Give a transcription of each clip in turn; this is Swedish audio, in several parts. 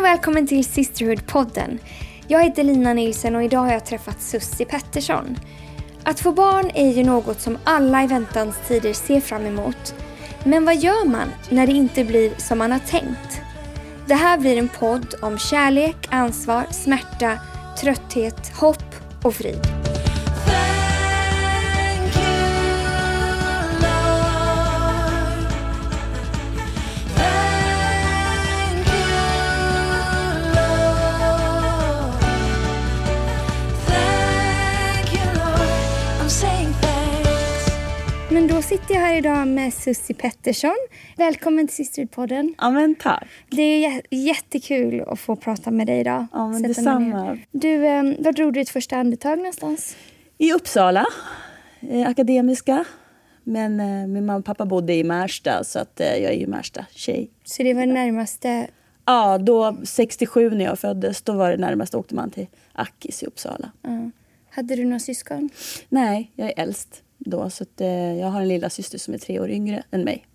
Hej och välkommen till Sisterhood-podden. Jag heter Lina Nilsen och idag har jag träffat Sussi Pettersson. Att få barn är ju något som alla i väntans tider ser fram emot. Men vad gör man när det inte blir som man har tänkt? Det här blir en podd om kärlek, ansvar, smärta, trötthet, hopp och frid. Sitter jag här idag med Sussi Pettersson. Välkommen till Sisterhood-podden. Ja men tack. Det är jä- jättekul att få prata med dig idag. Ja, men detsamma. Du, eh, var drog du ditt första andetag någonstans? I Uppsala, eh, akademiska. Men eh, min mamma och pappa bodde i Märsta så att eh, jag är ju Märsta-tjej. Så det var närmaste... Ja, då 67 när jag föddes, då var det närmast åkte man till Akis i Uppsala. ja. Hade du några syskon? Nej, jag är äldst då så att, eh, jag har en lilla syster som är tre år yngre än mig.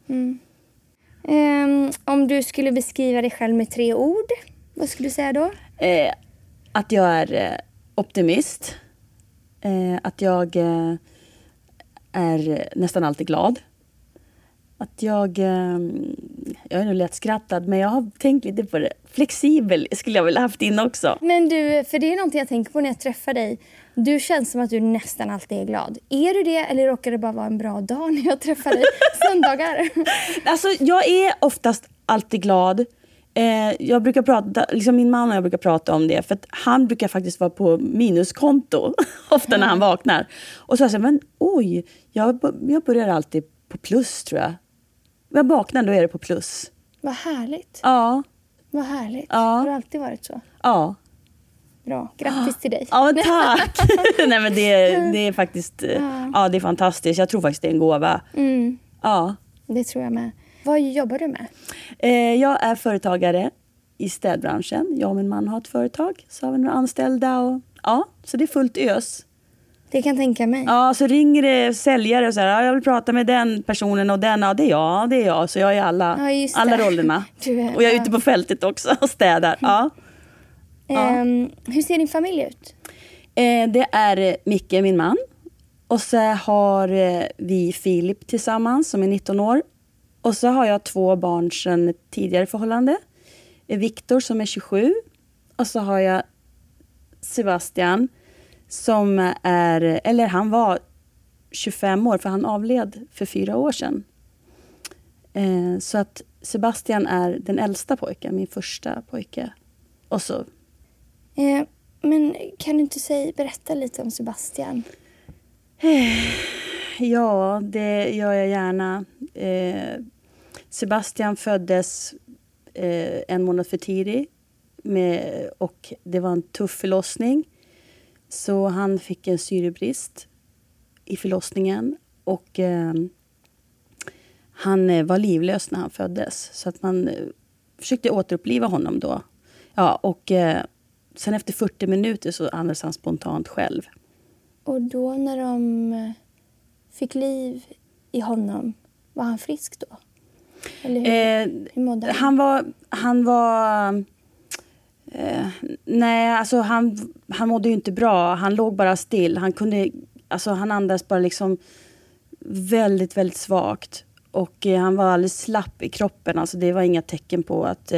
Ehm, om du skulle beskriva dig själv med tre ord, vad skulle du säga då? Eh, att jag är eh, optimist. Eh, att jag eh, är nästan alltid glad. Att jag... Eh, jag är nog lättskrattad, men jag har tänkt lite på det. Flexibel skulle jag väl haft in också. Men du, för det är någonting jag tänker på när jag träffar dig. Du känns som att du nästan alltid är glad. Är du det eller råkar det bara vara en bra dag när jag träffar dig? Söndagar? Alltså, jag är oftast alltid glad. Eh, jag brukar prata, liksom min man och jag brukar prata om det, för han brukar faktiskt vara på minuskonto ofta när han vaknar. Och så säger jag, men oj, jag, jag börjar alltid på plus tror jag. När jag vaknar då är det på plus. Vad härligt. Ja, Vad härligt. Ja. Har det alltid varit så? ja. Bra. Grattis till dig. Ja, tack! Nej, men det, det är faktiskt eh, ja. det är fantastiskt. Jag tror faktiskt det är en gåva. Mm, Ja. det tror jag med. Vad jobbar du med? Eh, jag är företagare i städbranschen. Jag och min man har ett företag. Så har vi några anställda. Och, ja, så det är fullt ös. Det kan tänka mig. Ja, så ringer det säljare och så här, ja, jag vill prata med den personen och den. Ja, det är jag. Ja, det är jag. Så jag är alla, Ja, alla rollerna. Är- och jag är ja. ute på fältet också och städar. Ja. Ja. Ehm, hur ser din familj ut? Eh, det är Micke, min man. Och så har eh, vi Filip tillsammans som är 19 år. Och så har jag två barn sedan tidigare förhållande. Eh, Viktor som är 27. Och så har jag Sebastian som är, eller han var 25 år för han avled för fyra år sedan. Eh, så att Sebastian är den äldsta pojken, min första pojke. Och så Eh, men kan du inte säga, berätta lite om Sebastian? Eh, ja, det gör jag gärna. Eh, Sebastian föddes eh, en månad för tidigt med, och det var en tuff förlossning. Så han fick en syrebrist i förlossningen och eh, han eh, var livlös när han föddes. Så att man eh, försökte återuppliva honom då. Ja, och eh, sen efter 40 minuter så andades han spontant själv. Och då när de eh, fick liv i honom, var han frisk då? Eller hur, Eh, hur mådde han? Han var... Han var eh, nej, alltså han, han mådde ju inte bra. Han låg bara still. Han kunde... Alltså han andades bara liksom väldigt, väldigt svagt. Och eh, han var alldeles slapp i kroppen. Alltså det var inga tecken på att...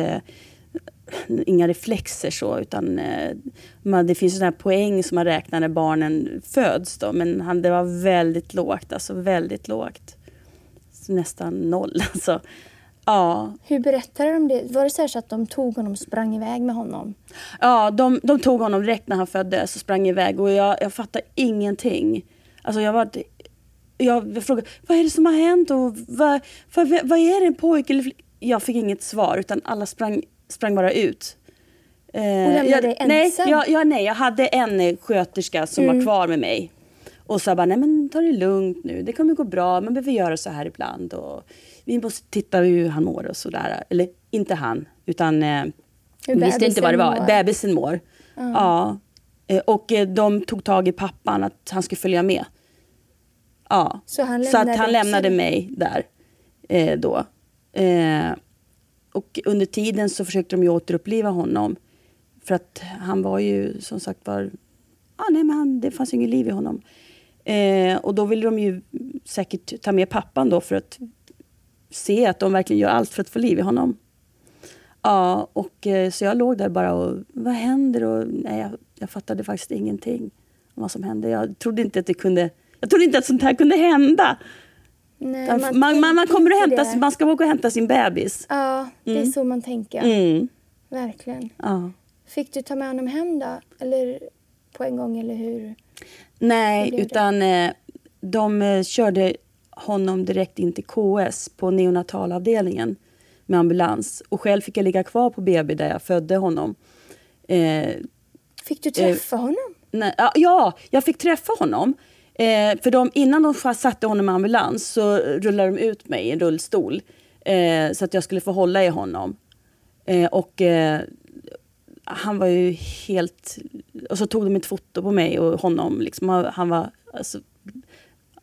Inga reflexer så, utan eh, man, det finns sådana här poäng som man räknar när barnen föds då. Men han, det var väldigt lågt, alltså väldigt lågt. Så nästan noll alltså. Ja, Hur berättade de det? Var det så, så att de tog honom och sprang iväg med honom? Ja, de, de tog honom direkt när han föddes och sprang iväg och jag, jag fattade ingenting. Alltså jag var... Jag, frågade, vad är det som har hänt och vad, vad, vad är det en pojke eller flick-" Jag fick inget svar utan alla sprang, sprang bara ut. Eh, Och lämnade jag, dig nej, ensam? jag, jag, nej, jag hade en eh, sköterska som Mm. var kvar med mig. Och sa bara, nej men ta det lugnt nu, det kommer gå bra, man behöver göra så här ibland. Och vi måste titta hur han mår och sådär. Eller inte han, utan eh, visste inte vad det var. mår. Bebisen mår. Ja. Eh, Och de tog tag i pappan att han skulle följa med. Ja. Så han Så att han lämnade mig där eh, då. Eh, och under tiden så försökte de ju återuppliva honom. För att han var ju som sagt var... Ah, nej, men han, det fanns inget liv i honom. Eh, och då ville de ju säkert ta med pappan då för att se att de verkligen gör allt för att få liv i honom. Ja, och eh, så jag låg där bara och vad händer? Och, nej, jag, jag fattade faktiskt ingenting om vad som hände. Jag trodde inte att det kunde... Jag trodde inte att sånt här kunde hända. Nej, Man, man, man, tänker kommer inte hämta, man ska åka och hämta sin bebis. Ja, det är Mm. så man tänker. Mm. Verkligen. Ja. Fick du ta med honom hem då? Eller på en gång, eller hur? Nej, Hur det? utan eh, de eh, körde honom direkt in till KS på neonatalavdelningen med ambulans. Och själv fick jag ligga kvar på BB där jag födde honom. Eh, Fick du träffa honom? Nej, ja, jag fick träffa honom. Eh, för de, innan de satte honom i ambulans så rullade de ut mig i en rullstol. Eh, så att jag skulle få hålla i honom. Eh, och eh, han var ju helt... Och så tog de ett foto på mig och honom. Liksom, han, var alltså,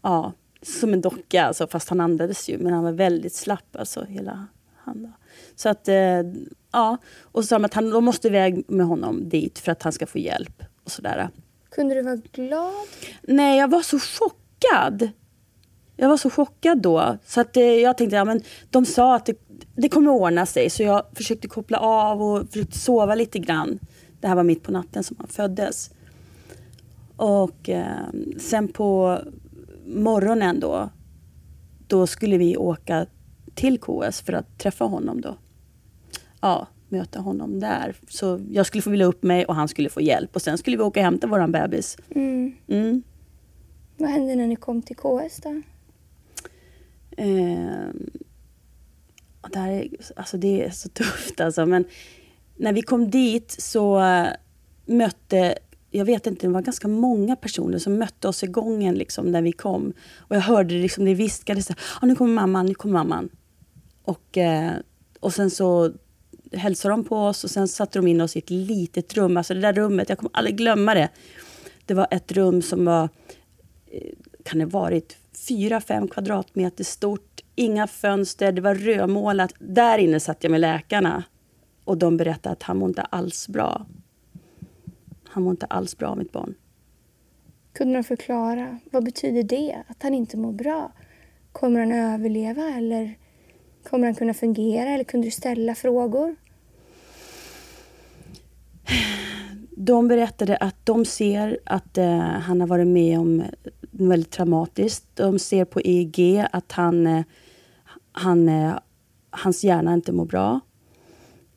ja, som en docka, alltså, fast han andades ju. Men han var väldigt slapp, alltså hela han. Då. Så att, eh, ja. Och så sa de att han, de måste iväg med honom dit för att han ska få hjälp. Och sådär. Kunde du vara glad? Nej, jag var så chockad. Jag var så chockad då. Så att, eh, jag tänkte, ja, men de sa att det, det kommer att ordna sig. Så jag försökte koppla av och försökte sova lite grann. Det här var mitt på natten som han föddes. Och eh, sen på morgonen då, då skulle vi åka till KS för att träffa honom då. Ja, möta honom där. Så jag skulle få vila upp mig och han skulle få hjälp. Och sen skulle vi åka och hämta våran bebis. Mm. Mm. Vad hände när ni kom till KS då? Eh, och det, här är, alltså det är så tufft alltså. Men när vi kom dit så eh, mötte, jag vet inte, det var ganska många personer som mötte oss i gången liksom, när vi kom. Och jag hörde liksom, det viskade så här, ah, nu kommer mamman, nu kommer mamman. Och, eh, och sen så hälsade de på oss och sen satte de in oss i ett litet rum. Alltså det där rummet, jag kommer aldrig glömma det. Det var ett rum som var, eh, kan det varit, fyra fem kvadratmeter stort. Inga fönster, det var rödmålat. Där inne satt jag med läkarna. Och de berättade att han mår inte alls bra. Han mår inte alls bra, mitt barn. Kunde de förklara? Vad betyder det? Att han inte mår bra? Kommer han överleva eller kommer han kunna fungera? Eller kunde du ställa frågor? De berättade att de ser att eh, han har varit med om något väldigt traumatiskt. De ser på EEG att han, eh, han, eh, hans hjärna inte mår bra.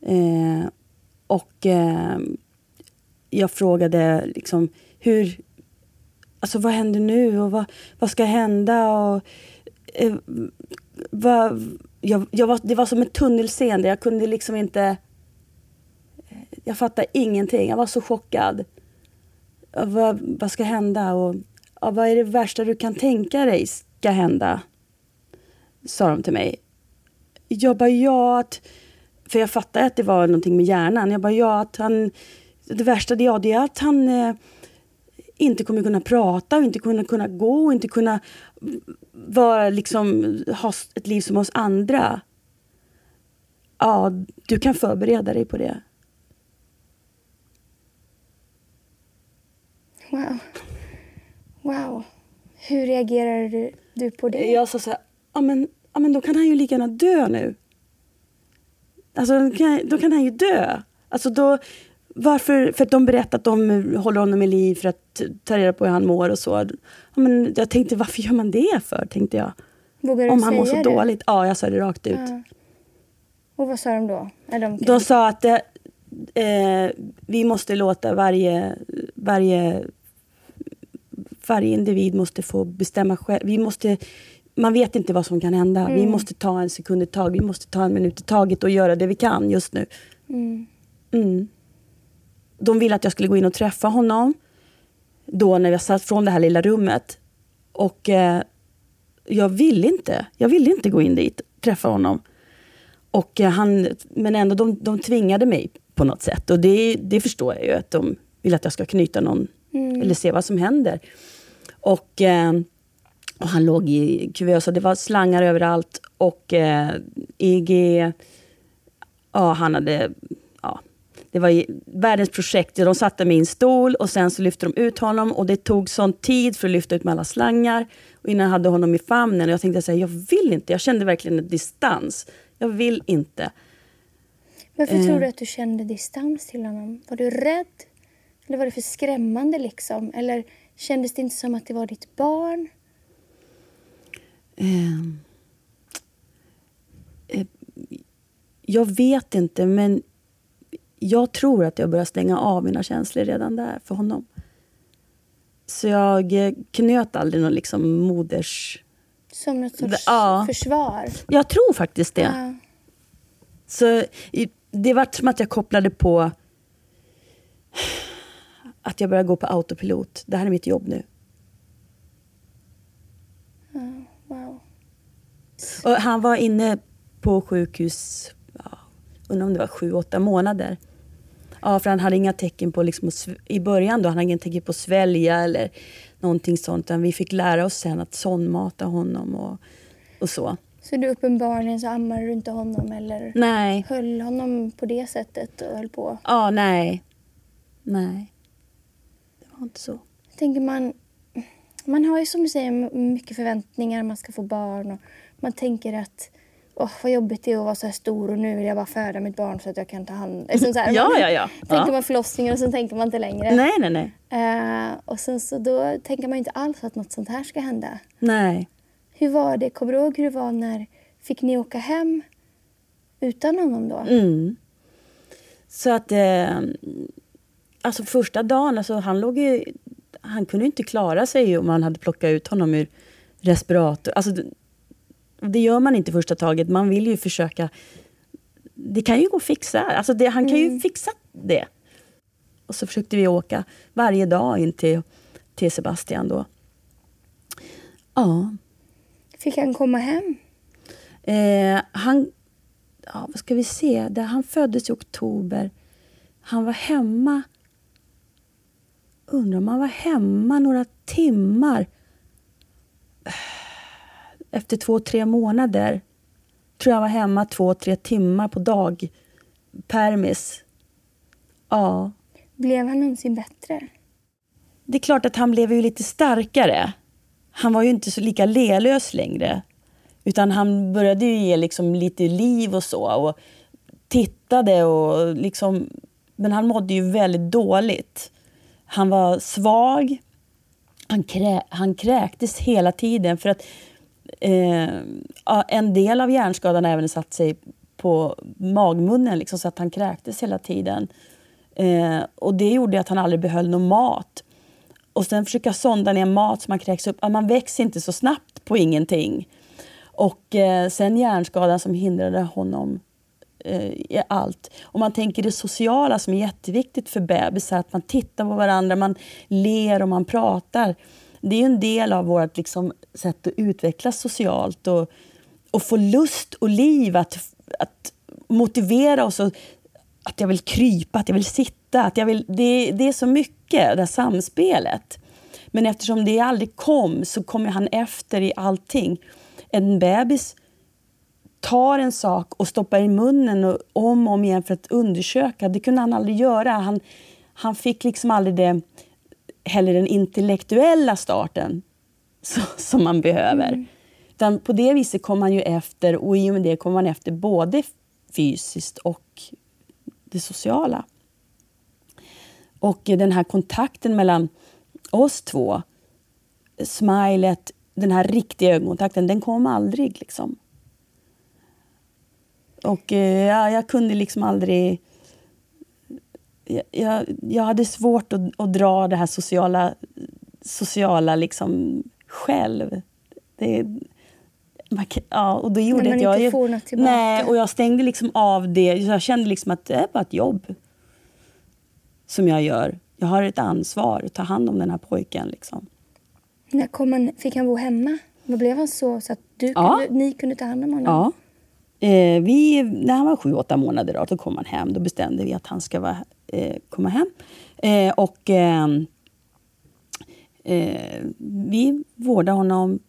Eh, och eh, jag frågade liksom hur... Alltså vad händer nu och vad, vad ska hända? Och, eh, vad, jag, jag var, det var som ett tunnelseende. Jag kunde liksom inte... Jag fattade ingenting. Jag var så chockad. Vad, vad ska hända? Och, ja, vad är det värsta du kan tänka dig ska hända? Sa de till mig. Jag bara, ja att... För jag fattade att det var någonting med hjärnan. Jag bara, ja att han... Det värsta det, det är att han eh, inte kommer kunna prata och inte kunna, kunna gå och inte kunna vara, liksom, ha ett liv som oss andra. Ja, du kan förbereda dig på det. Wow. Wow. Hur reagerade du- på det? Jag sa så här, ja men, ja men då kan han ju lika gärna dö nu. Alltså då kan, han ju dö. Alltså då, varför, för att de berättar att de håller honom i liv för att ta reda på hur han mår och så. Ja, men jag tänkte, varför gör man det för? Tänkte jag. Vågar Om han mår så det? dåligt. Ja, jag sa det rakt ut. Ja. Och vad sa de då? När de De sa att eh, eh, vi måste låta varje, varje, varje individ måste få bestämma själv. Vi måste, man vet inte vad som kan hända. Vi måste ta en sekund i taget. Vi måste ta en minut i taget och göra det vi kan just nu. Mm. Mm. De ville att jag skulle gå in och träffa honom. Då när jag satt från det här lilla rummet. Och eh, jag ville inte. Jag ville inte gå in dit och träffa honom. Och eh, han, men ändå, de, de tvingade mig på något sätt. Och det, det förstår jag ju, att de vill att jag ska knyta någon, eller se vad som händer. Och, eh, och han låg i kuvös och det var slangar överallt. Och eh, EG, ja, han hade... Ja, det var världens projekt. De satte mig i en stol och sen så lyfte de ut honom och det tog sån tid för att lyfta ut med alla slangar. Och innan jag hade honom i famnen och jag tänkte säga jag vill inte. Jag kände verkligen en distans. Jag vill inte. Varför Eh. tror du att du kände distans till honom? Var du rädd? Eller var det för skrämmande liksom? Eller kändes det inte som att det var ditt barn? Ehm, eh, jag vet inte, men jag tror att jag börjar stänga av mina känslor redan där för honom. Så jag eh, knöt aldrig någon liksom moders... Som något sorts Ja. försvar? Jag tror faktiskt det. Ja. Så det var som att jag kopplade på att jag började gå på autopilot. Det här är mitt jobb nu. Wow. Och han var inne på sjukhus, ja, undrar om det var sju, åtta månader. Ja, för han hade inga tecken på, liksom, i början då, han hade inga tecken på att svälja eller någonting sånt. Utan vi fick lära oss sen att sondmata honom och, och så. Så du uppenbarligen så ammade du inte honom eller Nej, höll honom på det sättet och höll på? ja, nej. Nej. Det var inte så. tänker man, man har ju som du säger mycket förväntningar, man ska få barn och man tänker att åh vad jobbigt det är att vara så här stor och nu vill jag bara föda mitt barn så att jag kan ta hand så här, Ja, ja, ja. Tänker Ja. man förlossningen och sen tänker man inte längre. Nej, nej, nej. Eh, och sen så då tänker man ju inte alls att något sånt här ska hända. Nej. Hur var det? Kommer du ihåg hur det var när fick ni åka hem utan honom då? Mm. Så att... Eh, alltså första dagen, alltså han låg ju... Han kunde inte klara sig om man hade plockat ut honom ur respirator. Alltså, det, gör man inte första taget. Man vill ju försöka... Det kan ju gå att fixa. Alltså det, han kan ju fixa det. Och så försökte vi åka varje dag in till, till Sebastian då. Ja. Fick han komma hem? Eh, han, ja, vad ska vi se, där han föddes i oktober. Han var hemma, undrar om han var hemma några timmar efter två, tre månader. Tror jag var hemma två, tre timmar på dag. Permis. Ja. Blev han någonsin bättre? Det är klart att han blev ju lite starkare. Han var ju inte så lika lelös längre. Utan han började ju ge liksom lite liv och så. Och tittade och liksom... Men han mådde ju väldigt dåligt. Han var svag. Han, krä, han kräktes hela tiden. För att eh, en del av hjärnskadan även satt sig på magmunnen. Liksom, så att han kräktes hela tiden. Eh, och det gjorde att han aldrig behöll någon mat. Och sen försöka sonda ner mat så man kräks upp. Man växer inte så snabbt på ingenting. Och eh, sen hjärnskadan som hindrade honom Eh, i allt. Om man tänker det sociala som är jätteviktigt för bebisar, att man tittar på varandra, man ler och man pratar. Det är en del av vårt liksom, sätt att utvecklas socialt och, och få lust och liv att, att motivera oss. Och, att jag vill krypa, att jag vill sitta. Att jag vill, det, det är så mycket, det här samspelet. Men eftersom det aldrig kom så kommer han efter i allting. En bebis tar en sak och stoppar i munnen och om och om igen för att undersöka. Det kunde han aldrig göra. Han, han fick liksom aldrig det, heller den intellektuella starten så, som man behöver. Utan på det viset kom han ju efter och i och med det kom han efter både fysiskt och det sociala. Och den här kontakten mellan oss två, smilet, den här riktiga ögonkontakten, den kom aldrig. liksom. Och eh, ja, jag kunde liksom aldrig... Jag, jag, hade svårt att, att dra det här sociala, sociala liksom själv. Det, man, ja, och det gjorde När man inte får något tillbaka. Nej, och jag stängde liksom av det. Jag kände liksom att det är bara ett jobb som jag gör. Jag har ett ansvar att ta hand om den här pojken. Liksom. När kom han, fick han bo hemma? Vad blev han så, så att du Ja. kunde, ni kunde ta hand om honom? Ja. Eh, vi, när han var sju, åtta månader då, då kom han hem. Då bestämde vi att han ska vara, eh, komma hem. Eh, och eh, eh, vi vårdade honom,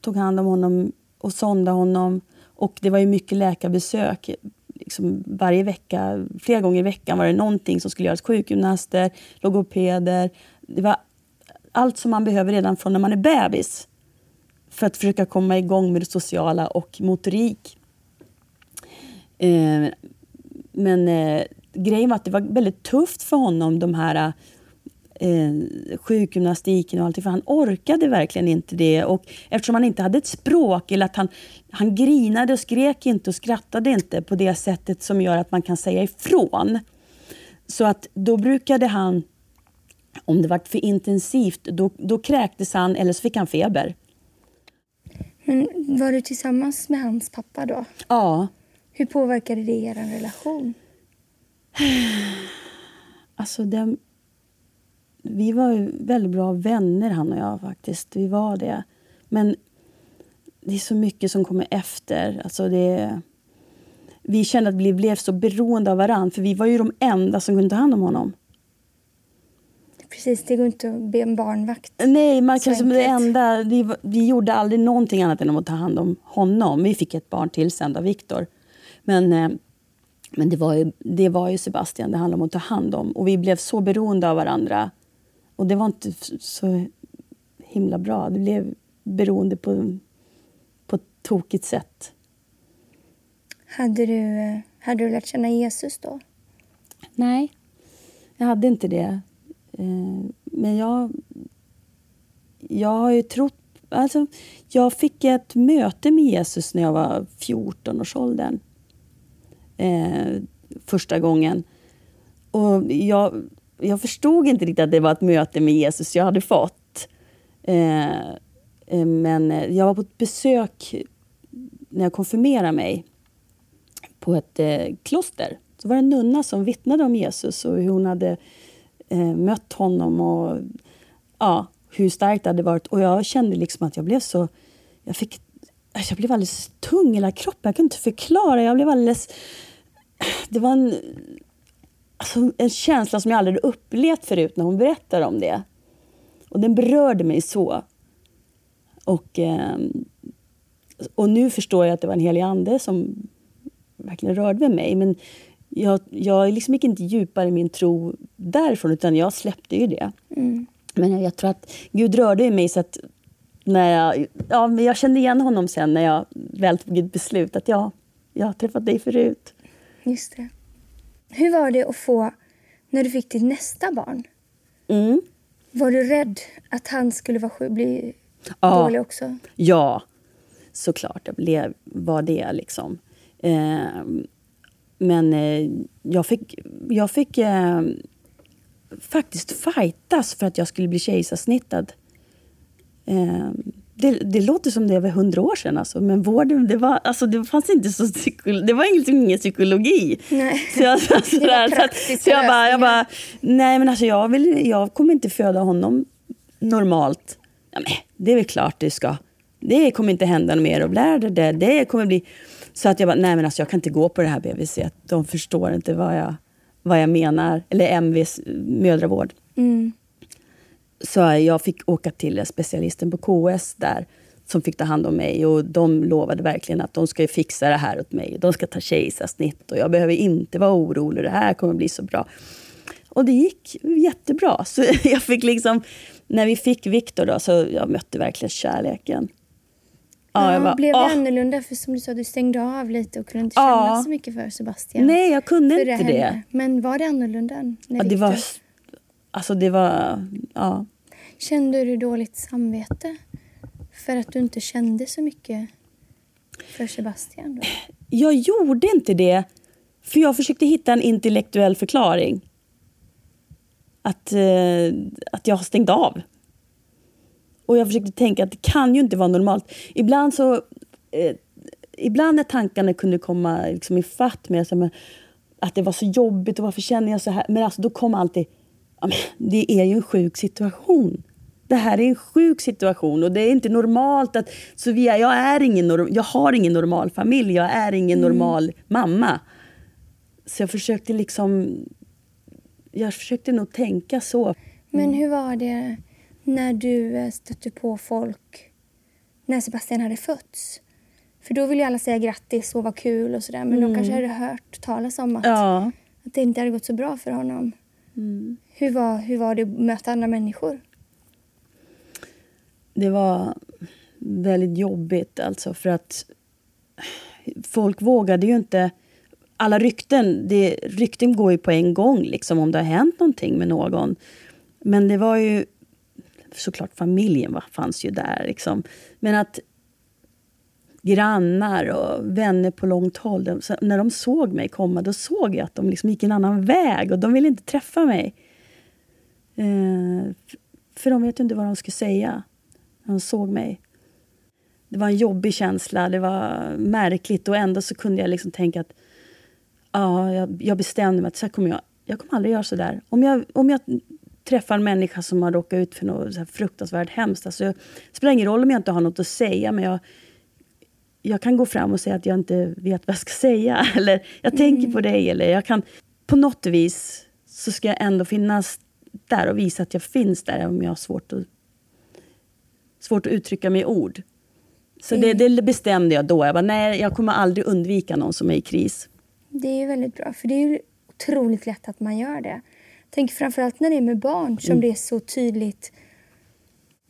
tog hand om honom och sondade honom. Och det var ju mycket läkarbesök liksom varje vecka, flera gånger i veckan var det någonting som skulle göras. Sjukgymnaster, logopeder. Det var allt som man behöver redan från när man är bebis för att försöka komma igång med det sociala och motorik. Eh, men eh, grejen var att det var väldigt tufft för honom, de här eh, sjukgymnastiken och allt, för han orkade verkligen inte det. Och eftersom han inte hade ett språk, eller att han, han grinade och skrek inte och skrattade inte på det sättet som gör att man kan säga ifrån. Så att då brukade han, om det var för intensivt, då, då kräktes han eller så fick han feber. Men var du tillsammans med hans pappa då? Ja, Hur påverkade det er relation? Alltså, det, vi var ju väldigt bra vänner, han och jag. faktiskt. Vi var det. Men det är så mycket som kommer efter. Alltså det, vi kände att vi blev så beroende av varandra, för vi var ju de enda som kunde ta hand om honom. Precis, det går inte att be en barnvakt. Nej, man kan, som det enda, vi, vi gjorde aldrig någonting annat än att ta hand om honom. Vi fick ett barn till sen, Viktor. Men, eh, men det, var ju, det var ju Sebastian det handlade om att ta hand om. Och vi blev så beroende av varandra. Och det var inte så himla bra. Det blev beroende på, på ett tokigt sätt. Hade du, eh, hade du lärt känna Jesus då? Nej, jag hade inte det. Eh, Men jag, jag har ju trott... Alltså, jag fick ett möte med Jesus när jag var 14 års åldern. Eh, första gången. Och jag, jag förstod inte riktigt att det var ett möte med Jesus jag hade fått. Eh, eh, men jag var på ett besök när jag konfirmerade mig på ett eh, kloster. Så var det en nunna som vittnade om Jesus och hur hon hade eh, mött honom och ja, hur starkt det hade varit. Och jag kände liksom att jag blev så... Jag, fick, jag blev alldeles tung i hela kroppen. Jag kunde inte förklara. Jag blev alldeles... Det var en, alltså en känsla som jag aldrig upplevt förut när hon berättade om det. Och den berörde mig så. Och, eh, och nu förstår jag att det var en helig ande som verkligen rörde mig. Men jag, jag liksom gick inte djupare i min tro därifrån, utan jag släppte ju det. Mm. Men jag tror att Gud rörde i mig så att när jag, ja, men jag kände igen honom sen när jag väl tog ett beslut att ja, jag har träffat dig förut. Just det. Hur var det att få, när du fick ditt nästa barn, Mm. var du rädd att han skulle vara bli Ja. dålig också? Ja, såklart. Jag blev, var det liksom. Eh, men eh, jag fick, jag fick eh, faktiskt fightas för att jag skulle bli kejsarsnittad. Eh, det, det låter som det var hundra år sedan, alltså. men vården, det, var, alltså, det fanns inte så det var liksom ingen psykologi. Nej. Så jag, så, Det var så, att, så jag, bara, jag bara, nej men alltså jag, vill, jag kommer inte föda honom normalt. Ja, men, det är väl klart det ska. Det kommer inte hända något mer och bla, bla, det kommer bli... Så att jag bara, nej men alltså jag kan inte gå på det här BVC. De förstår inte vad jag, vad jag menar. Eller MVs mödravård. Mm. Så jag fick åka till specialisten på KS där som fick ta hand om mig och de lovade verkligen att de ska fixa det här åt mig. De ska ta kejsarsnitt och jag behöver inte vara orolig. Det här kommer bli så bra. Och det gick jättebra. Så jag fick liksom, när vi fick Viktor då, så jag mötte verkligen kärleken. Ja, jag bara, blev det "Åh." annorlunda? För som du sa, du stängde av lite och kunde inte Ja. känna så mycket för Sebastian. Nej, jag kunde inte det. hände. Men var det annorlunda? När Ja, det var, alltså det var, ja. Kände du dåligt samvete? För att du inte kände så mycket för Sebastian? Då? Jag gjorde inte det, för jag försökte hitta en intellektuell förklaring. Att, eh, att jag har stängt av. Och jag försökte tänka att det kan ju inte vara normalt. Ibland så... Eh, ibland när tankarna kunde komma liksom i fatt med att det var så jobbigt och varför känner jag så här? Men alltså då kom alltid... Det är ju en sjuk situation. Det här är en sjuk situation och det är inte normalt att... Sofia, jag, är ingen, jag har ingen normal familj, jag är ingen normal mamma. Så jag försökte liksom... Jag försökte nog tänka så. Men hur var det när du eh, stötte på folk när Sebastian hade fötts? För då vill ju alla säga grattis och vad kul och sådär. Men de kanske hade hört talas om att, Ja. att det inte hade gått så bra för honom. Mm. Hur, var, hur var det att möta andra människor? Det var väldigt jobbigt alltså för att folk vågade ju inte... Alla rykten, det, rykten går ju på en gång liksom om det har hänt någonting med någon. Men det var ju såklart familjen var, fanns ju där liksom. Men att grannar och vänner på långt håll, de, så när de såg mig komma då såg jag att de liksom gick en annan väg och de ville inte träffa mig. Eh, för de vet inte vad de skulle säga när de såg mig. Det var en jobbig känsla, det var märkligt och ändå så kunde jag liksom tänka att ja, jag, jag bestämde mig att så kommer jag, jag kommer aldrig göra så där. Om jag, om jag träffar en människa som har råkat ut för något så här fruktansvärt hemskt, alltså, det spelar ingen roll om jag inte har något att säga, men jag, jag kan gå fram och säga att jag inte vet vad jag ska säga. Eller jag tänker på dig. Eller jag kan, på något vis så ska jag ändå finnas där och visa att jag finns där om jag har svårt att, svårt att uttrycka mig i ord. Så det, det bestämde jag då. Jag bara, nej, jag kommer aldrig undvika någon som är i kris. Det är väldigt bra, för det är otroligt lätt att man gör det. Tänk framförallt när det är med barn som det är så tydligt.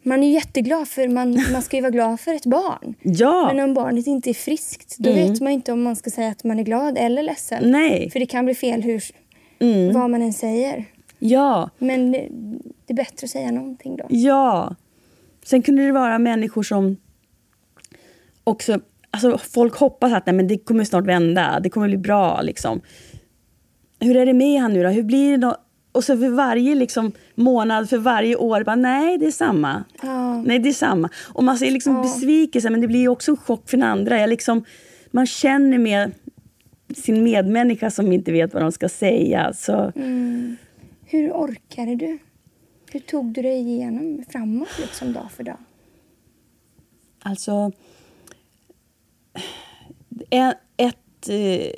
Man är jätteglad för man, man ska ju vara glad för ett barn. Ja, Men om barnet inte är friskt, då vet man inte om man ska säga att man är glad eller ledsen. nej. För det kan bli fel hur, Mm. vad man än säger. Ja, Men det, det är bättre att säga någonting då. Ja. Sen kunde det vara människor som också... Alltså folk hoppas att nej, men det kommer snart vända, det kommer bli bra. Liksom. Hur är det med han nu då? Hur blir det då? Och så för varje liksom, månad, för varje år, bara, nej det är samma. Ja. Nej det är samma. Och man ser liksom Ja. besvikelse, men det blir också en chock för den andra. Jag liksom, man känner med sin medmänniska som inte vet vad de ska säga. Så, Mm. Hur orkade du? Hur tog du dig igenom framåt liksom dag för dag? Alltså... Ett, ett, eh,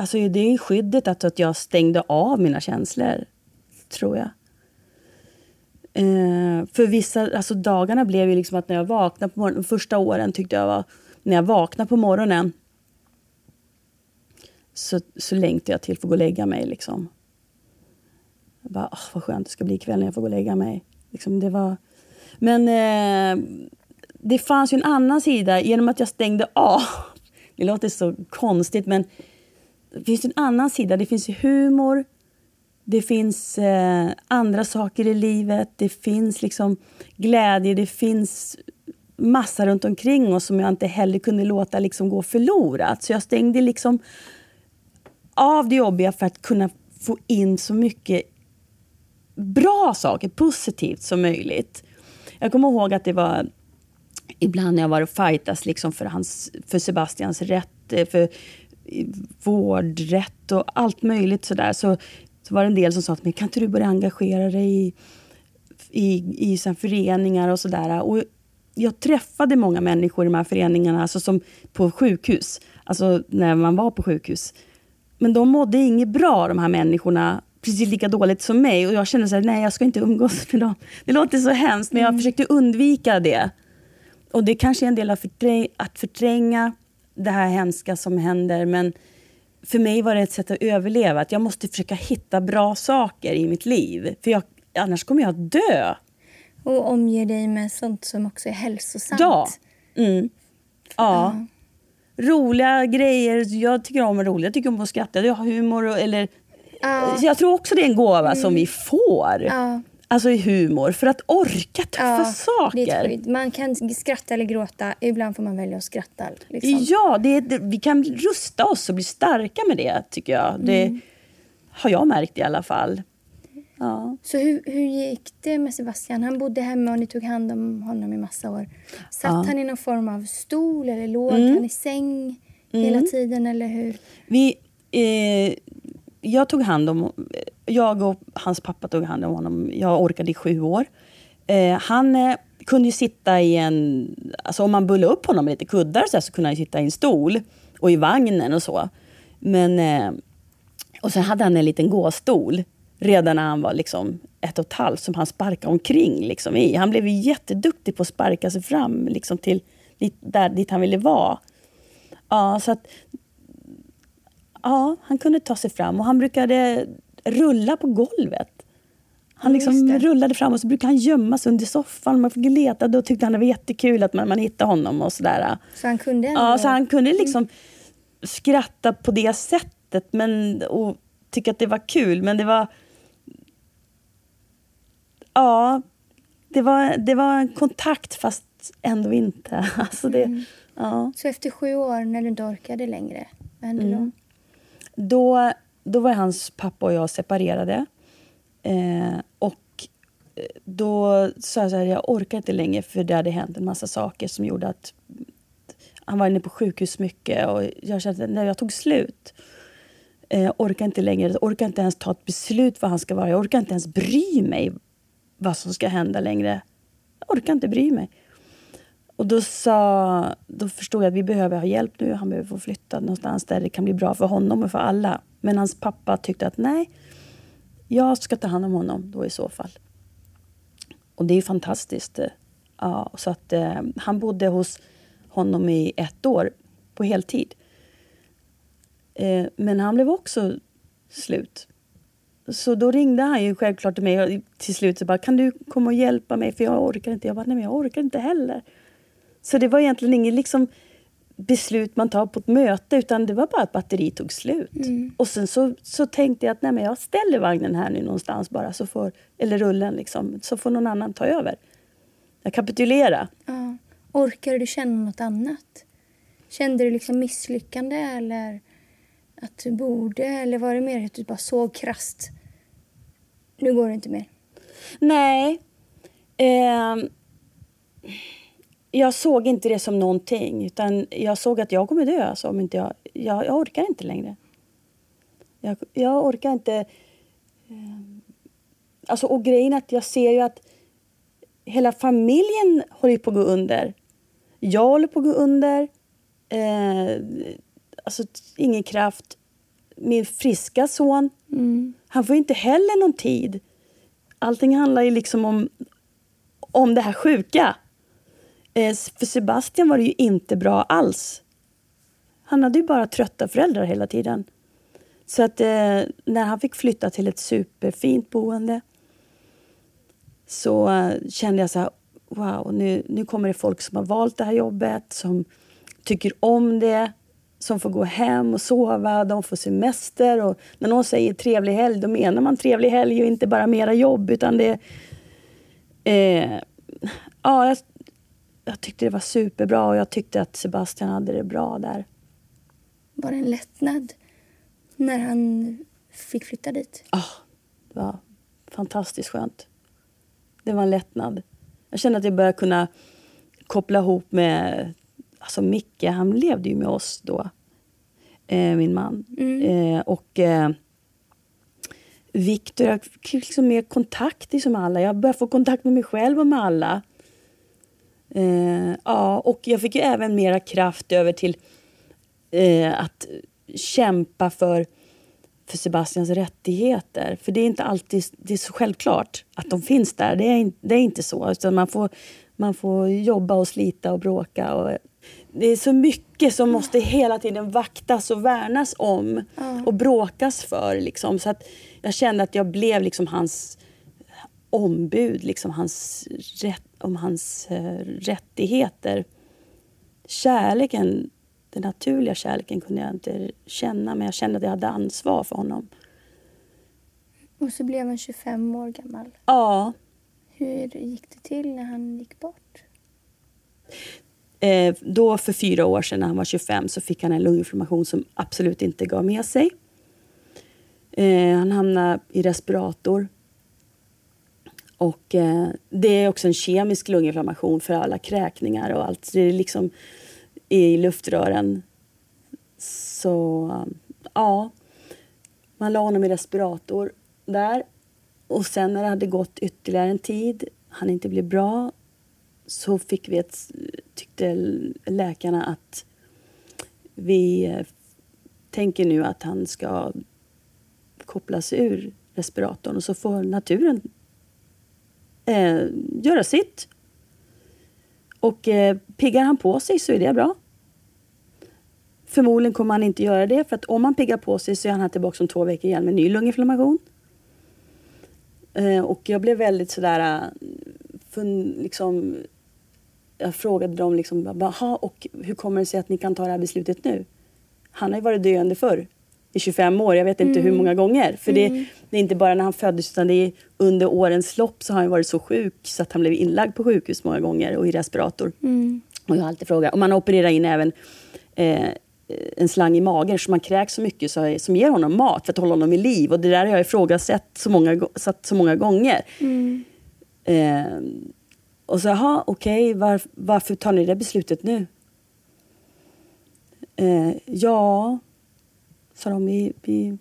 alltså det är skyddet att, att jag stängde av mina känslor, tror jag. Eh, för vissa, alltså dagarna blev ju liksom att när jag vaknade på morgonen, första åren tyckte jag var, när jag vaknade på morgonen så, så längtade jag till att få gå och lägga mig. Liksom. Jag bara, oh, vad skönt det ska bli ikväll när jag får gå och lägga mig. Liksom, det var... Men eh, det fanns ju en annan sida genom att jag stängde av. Det låter så konstigt men det finns en annan sida. Det finns humor, det finns eh, andra saker i livet, det finns liksom glädje, det finns massa runt omkring oss som jag inte heller kunde låta liksom gå förlorat. Så jag stängde liksom av det jobbiga för att kunna få in så mycket bra saker, positivt som möjligt. Jag kommer ihåg att det var ibland när jag var och fightas liksom för, hans, för Sebastians rätt, eh, för vårdrätt och allt möjligt sådär. Så, så var det en del som sa till mig, kan inte du börja engagera dig i, i, i så föreningar och sådär. Och jag träffade många människor i de här föreningarna, alltså som på sjukhus. Alltså när man var på sjukhus. Men de mådde inget bra, de här människorna. Precis lika dåligt som mig. Och jag kände så här, nej jag ska inte umgås med dem. Det låter så hemskt, men jag försökte undvika det. Och det kanske är en del av förträng- att förtränga det här hemska som händer. Men för mig var det ett sätt att överleva. Att jag måste försöka hitta bra saker i mitt liv. För jag, annars kommer jag att dö. Och omge dig med sånt som också är hälsosamt. Ja. Mm. Ja. Roliga grejer. Jag tycker om roligt. Jag tycker om att skratta. Jag har humor. Och, eller, Ja. Jag tror också det är en gåva som vi får. Ja. Alltså i humor. För att orka tuffa Ja, saker. Man kan skratta eller gråta. Ibland får man välja att skratta. Liksom. Ja, det, det, vi kan rusta oss och bli starka med det, tycker jag. Det Mm. har jag märkt i alla fall. Ja. Så hur, hur gick det med Sebastian? Han bodde hemma och ni tog hand om honom i massa år. Satt Ja. Mm. han i någon form av stol eller låg han i säng hela tiden? Eller hur? Vi, eh, jag tog hand om... Jag och hans pappa tog hand om honom. Jag orkade i sju år. Eh, han eh, kunde ju sitta i en... Alltså om man bullade upp honom med lite kuddar så, här, så kunde han ju sitta i en stol och i vagnen och så. Men... Eh, och sen hade han en liten gåstol redan när han var liksom ett och ett halvt som han sparkade omkring liksom i. Han blev ju jätteduktig på att sparka sig fram liksom till, dit, där, dit han ville vara. Ja, så att, ja, han kunde ta sig fram och han brukade rulla på golvet. Han liksom rullade fram och så brukade han gömma sig under soffan. Man fick leta. Då tyckte han det var jättekul att man, man hittade honom och sådär. Så han kunde ändå... Ja, så han kunde liksom skratta på det sättet men, och tycka att det var kul. Men det var... Ja, det var, det var en kontakt fast ändå inte. Alltså det, ja. Så efter sju år när du inte orkade längre, vad hände Mm. då? Då, då var hans pappa och jag separerade. Eh, och eh, då sa jag så här, jag orkar inte längre för det hade hänt en massa saker som gjorde att han var inne på sjukhus mycket och jag kände att jag tog slut. Eh, jag orkar inte längre, jag orkar inte ens ta ett beslut vad han ska vara. Jag orkar inte ens bry mig vad som ska hända längre. Jag orkar inte bry mig. Och då, sa, då förstod jag att vi behöver ha hjälp nu. Han behöver få flytta någonstans där det kan bli bra för honom och för alla. Men hans pappa tyckte att nej, jag ska ta hand om honom då i så fall. Och det är fantastiskt. Ja, så att, eh, han bodde hos honom i ett år på heltid. Eh, men han blev också slut. Så då ringde han ju självklart till mig och till slut så bara, kan du komma och hjälpa mig för jag orkar inte. Jag bara, nej men jag orkar inte heller. Så det var egentligen inget liksom, beslut man tar på ett möte utan det var bara att batteriet tog slut. Och sen så, så tänkte jag att nej men jag ställer vagnen här nu någonstans bara, så får, eller rullen liksom, så får någon annan ta över. Jag kapitulerade. Ja. Orkade du känna något annat? Kände du liksom misslyckande eller att du borde? Eller var det mer att du bara såg krasst? Nu går det inte mer. Nej. Ehm, jag såg inte det som någonting. Utan jag såg att jag kommer dö. Alltså, om inte jag, jag, jag orkar inte längre. Jag, jag orkar inte... ehm, alltså, och grejen att jag ser ju att hela familjen håller på att gå under. Jag håller på att gå under. Eh, alltså, ingen kraft. Min friska son, han får inte heller någon tid. Allting handlar ju liksom om, om det här sjuka. Eh, för Sebastian var det ju inte bra alls. Han hade ju bara trötta föräldrar hela tiden. Så att eh, när han fick flytta till ett superfint boende så eh, kände jag så här, wow, nu, nu kommer det folk som har valt det här jobbet, som tycker om det, som får gå hem och sova, de får semester. Och när någon säger trevlig helg, då menar man trevlig helg och inte bara mera jobb, utan det... Eh, ja, jag, tyckte det var superbra och jag tyckte att Sebastian hade det bra där. Var det en lättnad när han fick flytta dit? Ah, det var fantastiskt skönt. Det var en lättnad. Jag kände att jag började kunna koppla ihop med... Alltså Micke, han levde ju med oss då. Eh, min man. Eh, och eh, Viktor, jag fick liksom mer kontakt liksom alla. Jag började få kontakt med mig själv och med alla. Eh, ja, och jag fick ju även mera kraft över till eh, att kämpa för, för Sebastians rättigheter. För det är inte alltid det är så självklart att de finns där. Det är, det är inte så. Utan man, får, man får jobba och slita och bråka. Och, det är så mycket som måste hela tiden vaktas och värnas om och bråkas för. Liksom. Så att jag kände att jag blev liksom hans ombud, liksom hans rätt, om hans eh, rättigheter. Kärleken, den naturliga kärleken kunde jag inte känna men jag kände att jag hade ansvar för honom. Och så blev han 25 år gammal. Ja, Hur gick det till när han gick bort? eh, då för fyra år sedan när han var 25 så fick han en lunginflammation som absolut inte gav med sig. Eh, han hamnade i respirator. Och eh, det är också en kemisk lunginflammation för alla kräkningar och allt. Det är liksom i luftrören. Så eh, ja, man la honom i respirator där. Och sen när det hade gått ytterligare en tid, han inte blev bra, så fick vi ett, tyckte läkarna att vi eh, tänker nu att han ska kopplas ur respiratorn och så får naturen eh, göra sitt. Och eh, piggar han på sig så är det bra. Förmodligen kommer han inte göra det för att om han piggar på sig så är han här tillbaka om två veckor igen med ny lunginflammation. Eh, och jag blev väldigt sådär, eh, fun, liksom, jag frågade dem liksom, Jaha, och hur kommer det sig att ni kan ta det här beslutet nu? Han har ju varit döende förr i 25 år, jag vet inte hur många gånger. För det, det är inte bara när han föddes utan det är under årens lopp så har han varit så sjuk så att han blev inlagd på sjukhus många gånger och i respirator. Och jag har alltid frågat, och man opererar in även eh, en slang i magen som man kräks så mycket så, som ger honom mat för att hålla honom i liv. Och det där har jag ifrågasatt så många, satt så många gånger. Eh, och så, jaha, okej, var, varför tar ni det beslutet nu? Eh, ja, sa de, vi, vi,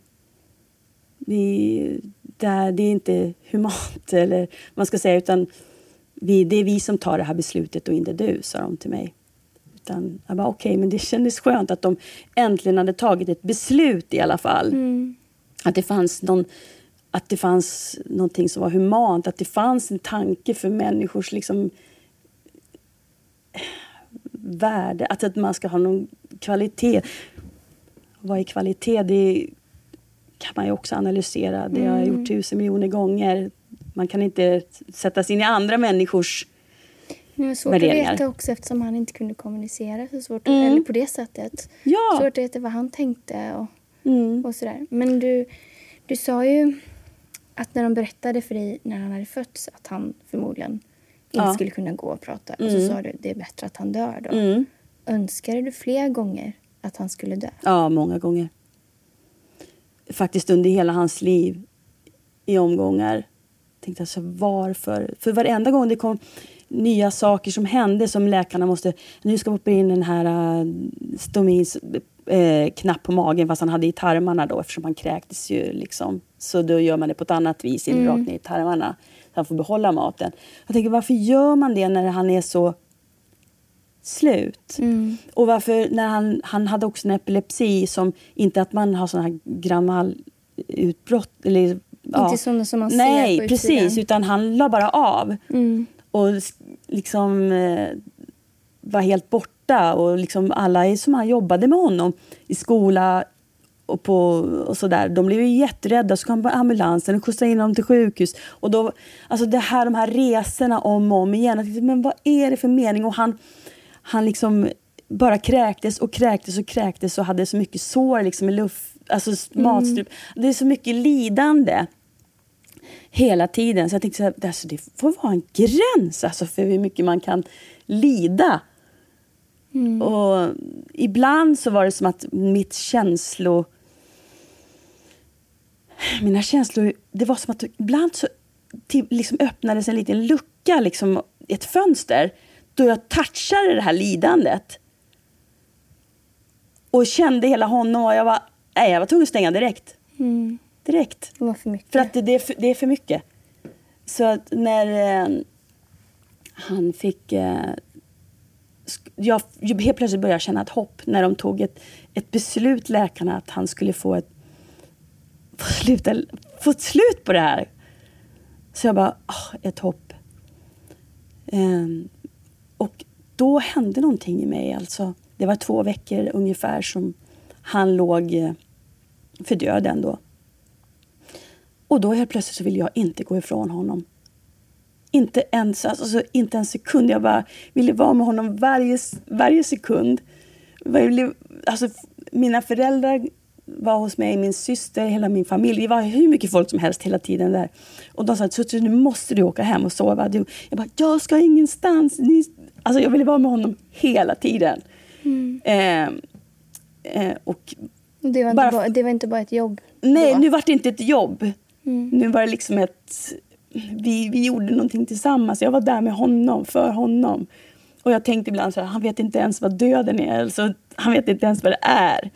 vi, det, här, det är inte humant, eller vad man ska säga, utan vi, det är vi som tar det här beslutet och inte du, sa de till mig. Utan jag bara, okej, men det kändes skönt att de äntligen hade tagit ett beslut i alla fall. Att det fanns någon att det fanns någonting som var humant, att det fanns en tanke för människors liksom, värde, att, att man ska ha någon kvalitet. Vad är kvalitet? Det kan man ju också analysera. Det har jag gjort tusen miljoner gånger. Man kan inte sätta sig in i andra människors... Det var svårt Värderingar. att veta också eftersom han inte kunde kommunicera. Så svårt, Mm. Eller på det sättet. Ja! Svårt att veta vad han tänkte och, Mm. och sådär. Men du, du sa ju att när de berättade för dig när han hade fötts att han förmodligen inte Ja. skulle kunna gå och prata. Och så Mm. sa du det är bättre att han dör då. Mm. Önskade du fler gånger att han skulle dö? Ja, många gånger. Faktiskt under hela hans liv i omgångar. Tänkte alltså varför? För varenda gång det kom nya saker som hände som läkarna måste... Nu ska vi operera in den här uh, stomins eh, knapp på magen fast han hade i tarmarna då eftersom han kräktes ju liksom. Så då gör man det på ett annat vis, in rakt ner i tarmarna. Så han får behålla maten. Jag tänker varför gör man det när han är så slut? Och varför, när han, han hade också en epilepsi som, inte att man har sådana här gammal utbrott eller ja. Inte sådana som man Nej, ser på precis, utsidan. utan han la bara av. Mm. Och liksom eh, var helt borta och liksom alla som han jobbade med honom i skola och, på, och sådär, de blev ju jätterädda. Så kom ambulansen och skjutsade in honom till sjukhus. Och då, alltså det här, de här resorna om och om igen. Jag tänkte, Men vad är det för mening? Och han, han liksom bara kräktes och kräktes och kräktes och hade så mycket sår liksom i luft, alltså matstrup. Det är så mycket lidande hela tiden. Så jag tänkte så här, alltså, det får vara en gräns alltså, för hur mycket man kan lida. Och ibland så var det som att mitt känslo... Mina känslor, det var som att ibland så till, liksom öppnades en liten lucka, liksom ett fönster, då jag touchade det här lidandet. Och kände hela honom och jag var, nej, jag var tvungen att stänga direkt. Mm. Direkt. Det var för mycket. För att det, det, är, för, det är för mycket. Så att när eh, han fick... Eh, jag helt plötsligt började jag känna ett hopp när de tog ett, ett beslut, läkarna, att han skulle få ett, få, sluta, få ett slut på det här. Så jag bara, ah, ett hopp. Ehm, och då hände någonting i mig. Alltså, det var två veckor ungefär som han låg eh, för döden då. Och då helt plötsligt så ville jag inte gå ifrån honom. Inte ens, alltså, inte en sekund. Jag bara ville vara med honom varje, varje sekund. Alltså, mina föräldrar var hos mig, min syster, hela min familj. Det var hur mycket folk som helst hela tiden där. Och de sa att nu måste du åka hem och sova. Jag bara, jag ska ingenstans. Ni... Alltså, jag ville vara med honom hela tiden. Eh, eh, och det, var bara- bara, det var inte bara ett jobb. Nej, då. nu var det inte ett jobb. Mm. Nu var det liksom ett... Vi, vi gjorde någonting tillsammans. Jag var där med honom, för honom. Och jag tänkte ibland så här, han vet inte ens vad döden är. Alltså, han vet inte ens vad det är.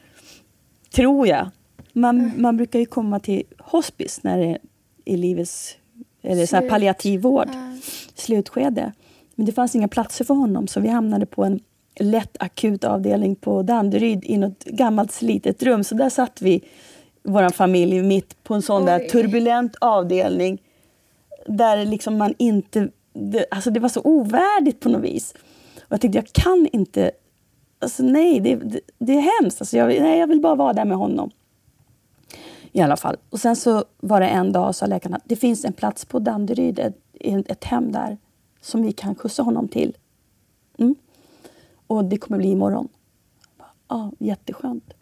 Tror jag. Man, Mm. man brukar ju komma till hospice när det är i livets... Eller så här Slut. palliativ vård. Ja. Slutskede. Men det fanns inga platser för honom så vi hamnade på en lätt akut avdelning på Danderyd i något gammalt slitet rum. Så där satt vi, vår familj, mitt på en sån där Oj. turbulent avdelning. Där liksom man inte... Det, alltså det var så ovärdigt på något vis. Och jag tänkte, jag kan inte... Alltså nej, det, det, det är hemskt. Alltså, jag, nej, jag vill bara vara där med honom. I alla fall. Och sen så var det en dag sa läkaren att det finns en plats på Danderyd, ett, ett hem där, som vi kan skjutsa honom till. Mm. Och det kommer bli imorgon. Ja, jätteskönt.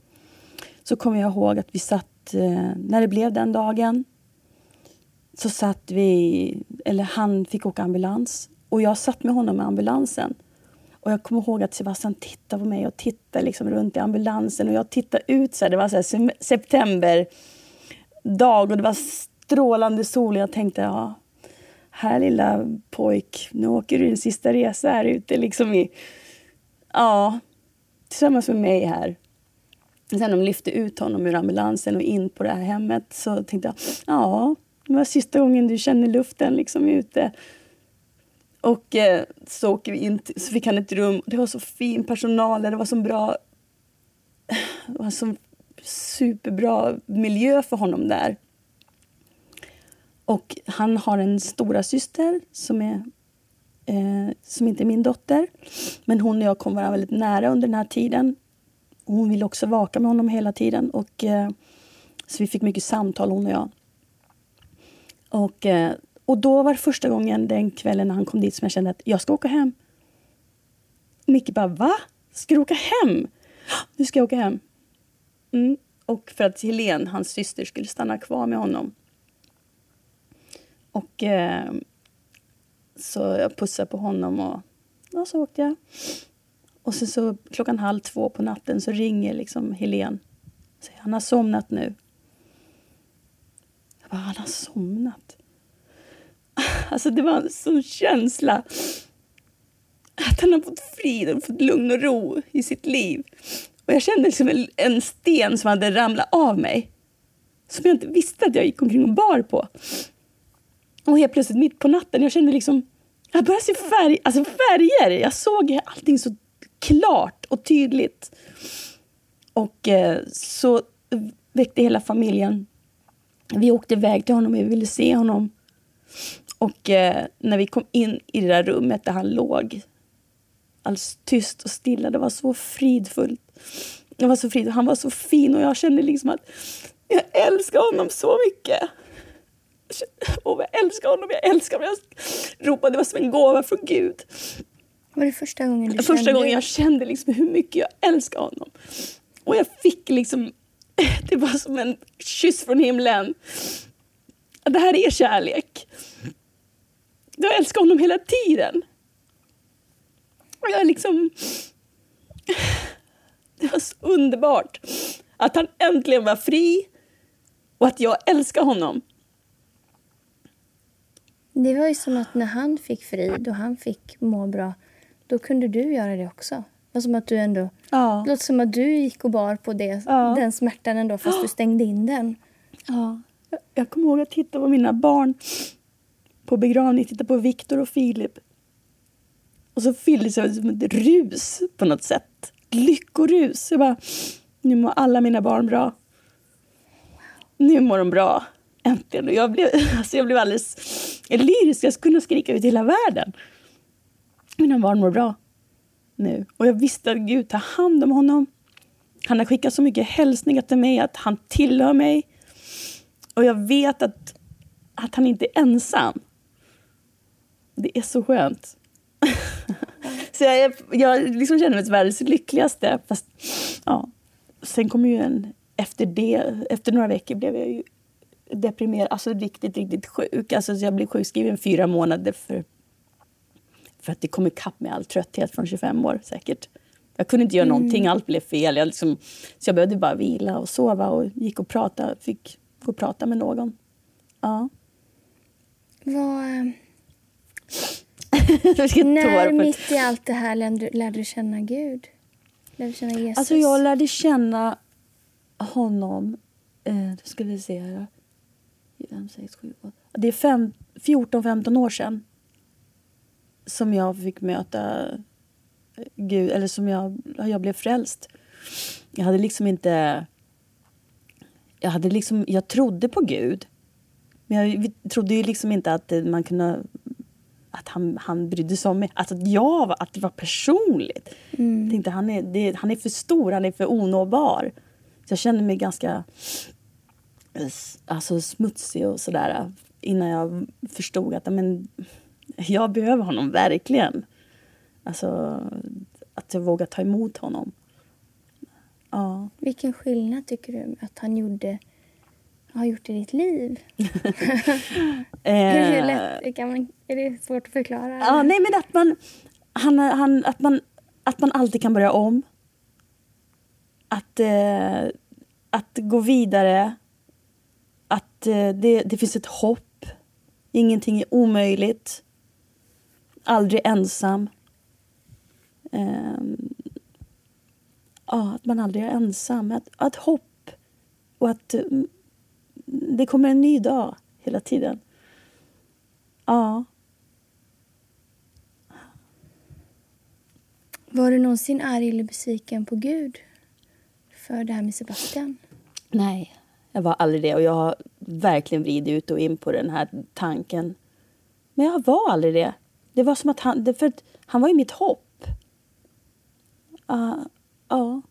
Så kommer jag ihåg att vi satt, eh, när det blev den dagen, så satt vi, eller han fick åka ambulans och jag satt med honom i ambulansen. Och jag kommer ihåg att Sebastian tittade på mig och tittade liksom runt i ambulansen och jag tittade ut så här, det var så här september dag och det var strålande sol och jag tänkte ja, här lilla pojk, nu åker du din sista resa här ute liksom i, ja, tillsammans med mig här. Sen de lyfte ut honom ur ambulansen och in på det här hemmet så tänkte jag, ja, det var sista gången du känner luften liksom ute. Och eh, så åker vi in, till, så fick han ett rum. Det var så fin personal, det var så bra, det var så superbra miljö för honom där. Och han har en stora syster som är eh, som inte är min dotter. Men hon och jag kom varandra väldigt nära under den här tiden. Hon ville också vaka med honom hela tiden. Och, eh, så vi fick mycket samtal, hon och jag. Och, eh, och då var det första gången den kvällen när han kom dit som jag kände att jag ska åka hem. Micke bara, va? Ska du åka hem? Nu ska jag åka hem. Mm. Och för att Helen, hans syster, skulle stanna kvar med honom. Och eh, så jag pussade på honom och ja, så åkte jag. Och sen så klockan halv två på natten så ringer liksom Helen. Säger, han har somnat nu. Jag bara, han har somnat? Alltså det var en sån känsla. Att han har fått frid och fått lugn och ro i sitt liv. Och jag kände liksom en, en sten som hade ramlat av mig. Som jag inte visste att jag gick omkring och bar på. Och helt plötsligt mitt på natten, jag kände liksom... Jag började se färg, alltså färger. Jag såg allting så klart och tydligt. Och eh, så väckte hela familjen. Vi åkte iväg till honom, vi ville se honom. Och eh, när vi kom in i det där rummet där han låg, alldeles tyst och stilla, det var så fridfullt. Det var så frid, han var så fin och jag kände liksom att jag älskar honom så mycket. Och jag älskar honom, jag älskar honom. Jag ropade, det var som en gåva från Gud. Var det första gången du Första kände gången jag kände liksom hur mycket jag älskar honom. Och jag fick liksom, det var som en kyss från himlen. Det här är kärlek. Jag älskar honom hela tiden. Och jag liksom... Det var så underbart att han äntligen var fri och att jag älskar honom. Det var ju som att när han fick frid och han fick må bra, då kunde du göra det också. Det var som att du ändå... Ja. Det låter som att du gick och bar på det, Ja. den smärtan ändå, fast du stängde in den. Ja. Jag- kommer ihåg att titta på mina barn på begravning, titta på Viktor och Filip. Och så fylldes jag som ett rus på något sätt. Lyckorus. Jag bara, nu mår alla mina barn bra. Nu mår de bra. Äntligen. Och jag blev, alltså jag blev alldeles lyrisk. Jag skulle kunna skrika ut hela världen. Mina barn mår bra nu. Och jag visste att Gud tar hand om honom. Han har skickat så mycket hälsningar till mig att han tillhör mig. Och jag vet att, att han inte är ensam. Det är så skönt. så jag, är- jag liksom känner mig världens lyckligaste. Fast, ja. Sen kom ju en... Efter det, efter några veckor blev jag ju deprimerad. Alltså riktigt, riktigt sjuk. Alltså, så jag blev sjukskriven fyra månader för, för att det kom ikapp med all trötthet från 25 år säkert. Jag kunde inte göra någonting, allt blev fel. Jag liksom, så jag behövde bara vila och sova och gick och prata, fick gå och prata med någon. Ja. Vad, eh, när mitt i allt det här lärde, lärde du känna Gud? Lärde du känna Jesus? Alltså jag lärde känna honom, eh, nu ska vi se här. Fem, sex, sju, åtta. Det är fem- 14-15 år sedan som jag fick möta Gud, eller som jag, jag blev frälst. Jag hade liksom inte... Jag, hade liksom, jag trodde på Gud. Men jag trodde ju liksom inte att man kunde att han, han brydde sig om mig. Alltså att jag att det var personligt. Jag tänkte han är, det, han är för stor, han är för onåbar. Så jag kände mig ganska alltså, smutsig och sådär innan jag förstod att men, jag behöver honom verkligen. Alltså att jag vågar ta emot honom. Ja. Vilken skillnad tycker du att han gjorde, har gjort i ditt liv? Eh, Hur lätt, kan man, är det svårt att förklara? Ja, nej men att man, han, han, att man, att man alltid kan börja om. Att, eh, att gå vidare. Att eh, det, det finns ett hopp. Ingenting är omöjligt. Aldrig ensam. Ehm, ja, att man aldrig är ensam. Att, att hopp. Och att mm, det kommer en ny dag hela tiden. Ja. Var du någonsin arg eller besviken på Gud för det här med Sebastian? Nej, jag var aldrig det. Och jag har verkligen vridit ut och in på den här tanken. Men jag var aldrig det. Det var som att han... det- För att han var ju mitt hopp. Ja. Ja.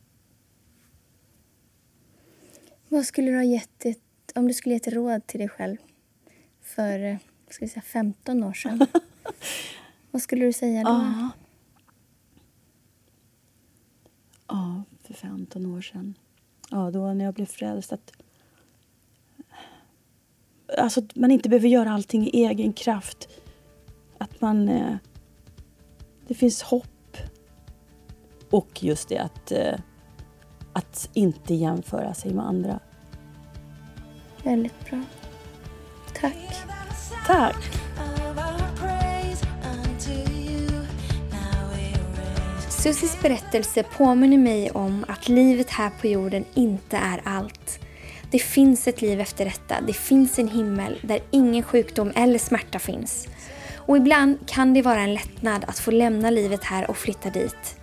Vad skulle du ha gett ett, om du skulle ge ett råd till dig själv för eh, ska vi säga, 15 år sedan? Vad skulle du säga då? Ja. Ja, för 15 år sedan. Ja, då när jag blev frälst. Att, alltså att man inte behöver göra allting i egen kraft. Att man... Eh, det finns hopp. Och just det att, eh, att inte jämföra sig med andra. Väldigt bra. Tack. Tack! Susis berättelse påminner mig om att livet här på jorden inte är allt. Det finns ett liv efter detta. Det finns en himmel där ingen sjukdom eller smärta finns. Och ibland kan det vara en lättnad att få lämna livet här och flytta dit.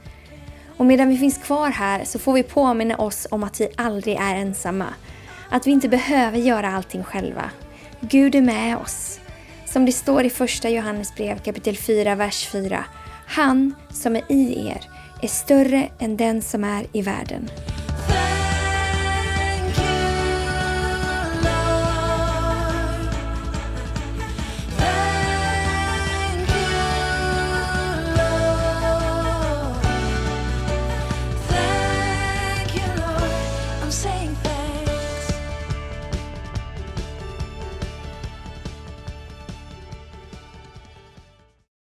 Och medan vi finns kvar här så får vi påminna oss om att vi aldrig är ensamma. Att vi inte behöver göra allting själva. Gud är med oss. Som det står i första Johannesbrev kapitel 4, vers 4. Han som är i er är större än den som är i världen.